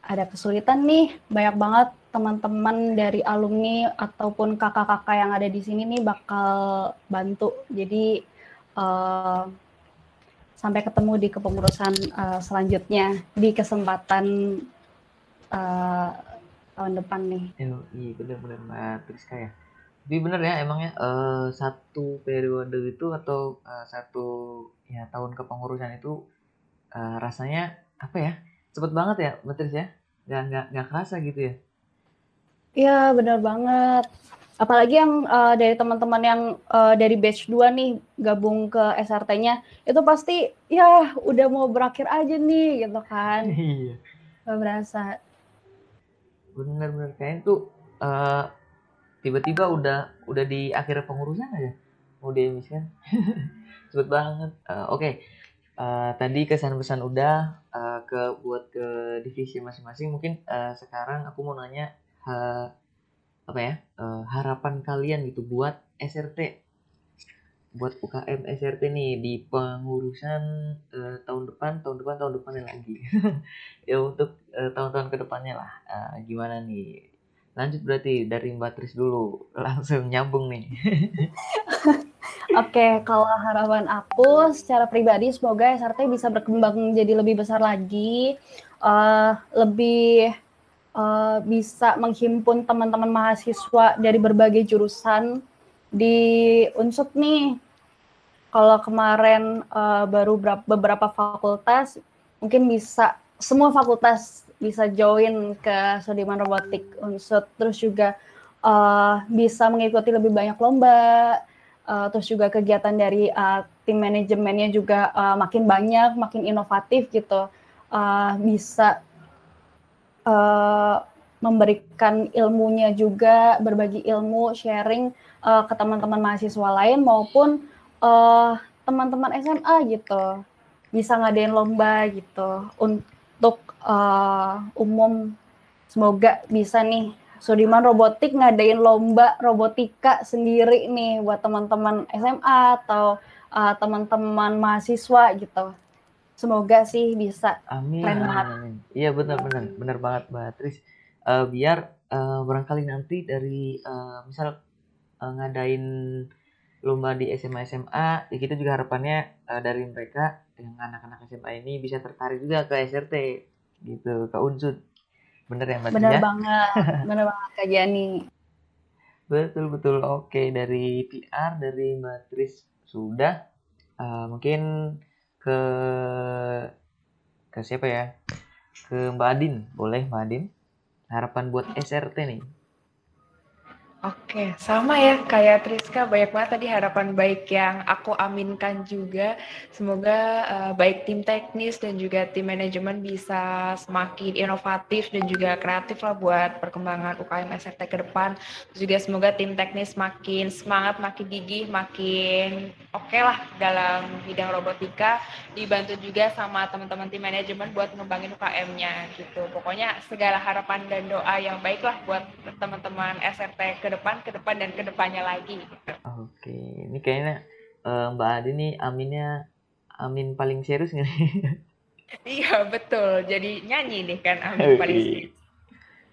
ada kesulitan nih, banyak banget teman-teman dari alumni ataupun kakak-kakak yang ada di sini nih bakal bantu. Jadi uh, sampai ketemu di kepengurusan uh, selanjutnya di kesempatan uh, tahun depan nih. Iya benar-benar Mbak Triska ya. Tapi bener ya emangnya uh, satu periode itu atau uh, satu ya tahun kepengurusan itu uh, rasanya apa ya cepet banget ya Mbak ya nggak nggak nggak kerasa gitu ya Iya, benar banget. Apalagi yang uh, dari teman-teman yang uh, dari batch 2 nih gabung ke SRT-nya, itu pasti ya udah mau berakhir aja nih gitu kan. [LAUGHS] iya Gak berasa. bener-bener kayaknya tuh uh, tiba-tiba udah udah di akhir pengurusan aja mau diemiskan [LAUGHS] cepet banget Uh, oke Uh, tadi kesan pesan udah uh, ke buat ke divisi masing-masing. Mungkin uh, sekarang aku mau nanya uh, apa ya uh, harapan kalian gitu buat SRT buat UKM SRT nih di pengurusan uh, tahun depan tahun depan tahun depannya lagi. [LAUGHS] Ya untuk uh, tahun-tahun ke depannya lah. Uh, gimana nih? Lanjut berarti dari Mbak Tris dulu. [LAUGHS] Langsung nyambung nih [LAUGHS] Oke, kalau harapan aku secara pribadi semoga SRT bisa berkembang jadi lebih besar lagi, uh, lebih uh, bisa menghimpun teman-teman mahasiswa dari berbagai jurusan di Unsut nih. Kalau kemarin uh, baru beberapa fakultas, mungkin bisa semua fakultas bisa join ke Sudirman Robotik Unsut, terus juga uh, bisa mengikuti lebih banyak lomba, uh, terus juga kegiatan dari uh, tim manajemennya juga uh, makin banyak, makin inovatif gitu, uh, bisa uh, memberikan ilmunya juga, berbagi ilmu, sharing uh, ke teman-teman mahasiswa lain maupun uh, teman-teman SMA gitu, bisa ngadain lomba gitu untuk uh, umum. Semoga bisa nih Sudiman Robotik ngadain lomba robotika sendiri nih buat teman-teman SMA atau uh, teman-teman mahasiswa gitu. Semoga sih bisa. Amin. Keren banget. Iya benar-benar, benar banget Mbak Tris. Uh, biar uh, barangkali nanti dari uh, misal uh, ngadain lomba di SMA SMA, ya kita juga harapannya uh, dari mereka yang anak-anak SMA ini bisa tertarik juga ke SRT gitu, ke unsur Bener ya Mbak Bener Tia? banget, [LAUGHS] bener banget Kak Jani. Betul betul. Oke dari PR dari Mbak Tris sudah. Uh, mungkin ke ke siapa ya? Ke Mbak Adin, boleh Mbak Adin? Harapan buat SRT nih. Oke, sama ya kayak Triska, banyak banget tadi harapan baik yang aku aminkan juga. Semoga uh, baik tim teknis dan juga tim manajemen bisa semakin inovatif dan juga kreatif lah buat perkembangan UKM SRT ke depan. Terus juga semoga tim teknis makin semangat, makin gigih, makin oke okay lah dalam bidang robotika. Dibantu juga sama teman-teman tim manajemen buat ngembangin UKM-nya gitu. Pokoknya segala harapan dan doa yang baik lah buat teman-teman SRT ke depan, ke depan dan ke depannya lagi. Gitu. Oke, ini kayaknya uh, Mbak Adi nih aminnya amin paling serius nggak nih? [LAUGHS] iya betul, jadi nyanyi nih kan amin paling serius.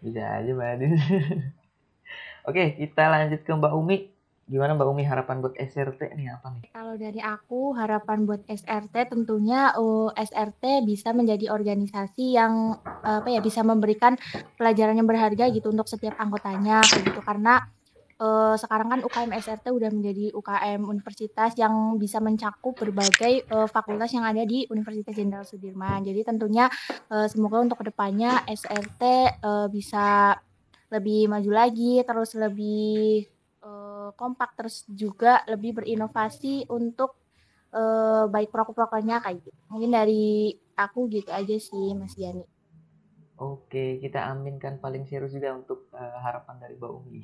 Bisa aja Mbak Adi. [LAUGHS] Oke, kita lanjut ke Mbak Umi. Gimana Mbak Umi harapan buat SRT nih apa nih? Kalau dari aku harapan buat SRT tentunya uh, SRT bisa menjadi organisasi yang apa ya bisa memberikan pelajaran yang berharga gitu untuk setiap anggotanya gitu karena uh, sekarang kan UKM SRT udah menjadi UKM universitas yang bisa mencakup berbagai uh, fakultas yang ada di Universitas Jenderal Sudirman. Jadi tentunya uh, semoga untuk ke depannya SRT uh, bisa lebih maju lagi, terus lebih uh, kompak, terus juga lebih berinovasi untuk uh, baik proker-prokernya kayak gitu. Mungkin dari aku gitu aja sih, Mas Yani. Oke, kita aminkan paling serius juga untuk uh, harapan dari Mbak Umi.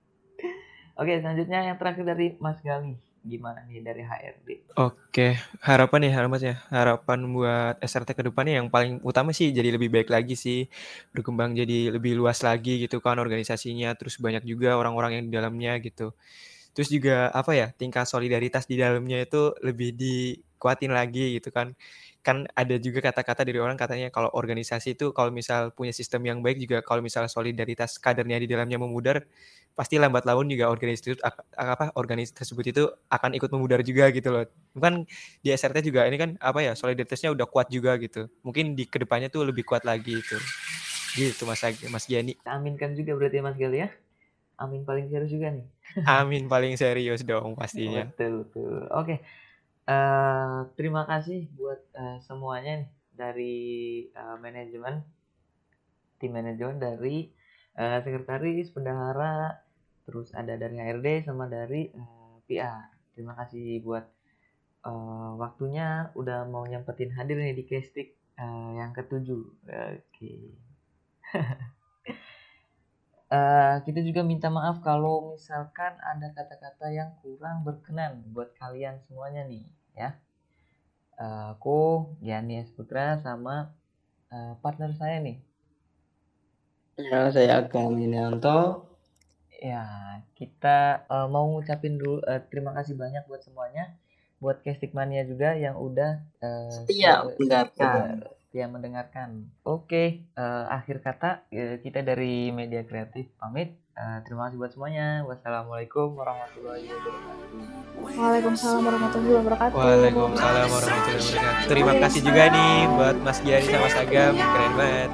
[LAUGHS] Oke, selanjutnya yang terakhir dari Mas Gali. Gimana nih dari HRD? Oke, harapan ya, harapan ya. Harapan buat SRT ke depannya yang paling utama sih jadi lebih baik lagi sih. Berkembang jadi lebih luas lagi gitu kan organisasinya. Terus banyak juga orang-orang yang di dalamnya gitu. Terus juga apa ya, tingkat solidaritas di dalamnya itu lebih dikuatin lagi gitu kan kan ada juga kata-kata dari orang katanya kalau organisasi itu kalau misal punya sistem yang baik juga kalau misal solidaritas kadernya di dalamnya memudar pasti lambat laun juga organisasi itu apa organisasi tersebut itu akan ikut memudar juga gitu loh. Bukan di SRT juga ini kan apa ya solidaritasnya udah kuat juga gitu. Mungkin di ke depannya tuh lebih kuat lagi itu. Gitu Mas Mas Giani. Aminkan juga berarti Mas Gali ya. Amin paling serius juga nih. Amin paling serius dong pastinya. Betul betul. Oke. Uh, terima kasih buat uh, semuanya nih dari uh, manajemen tim manajemen dari uh, sekretaris bendahara terus ada dari HRD sama dari uh, PR terima kasih buat uh, waktunya. Udah mau nyempetin hadir nih di Kestik uh, yang ketujuh. Oke. Okay. [LAUGHS] Uh, kita juga minta maaf kalau misalkan ada kata-kata yang kurang berkenan buat kalian semuanya nih ya. Uh, aku S. Putra sama uh, partner saya nih. Ya, saya Agam Inianto. Ya, kita uh, mau ngucapin dulu uh, terima kasih banyak buat semuanya, buat Kestik Mania juga yang udah uh, setia mendengarkan yang mendengarkan. Oke, uh, akhir kata uh, kita dari Media Kreatif pamit. Uh, terima kasih buat semuanya. Wassalamualaikum warahmatullahi wabarakatuh. Waalaikumsalam warahmatullahi wabarakatuh. Waalaikumsalam warahmatullahi wabarakatuh. Terima kasih juga nih buat Mas Giani sama Sagam, keren banget.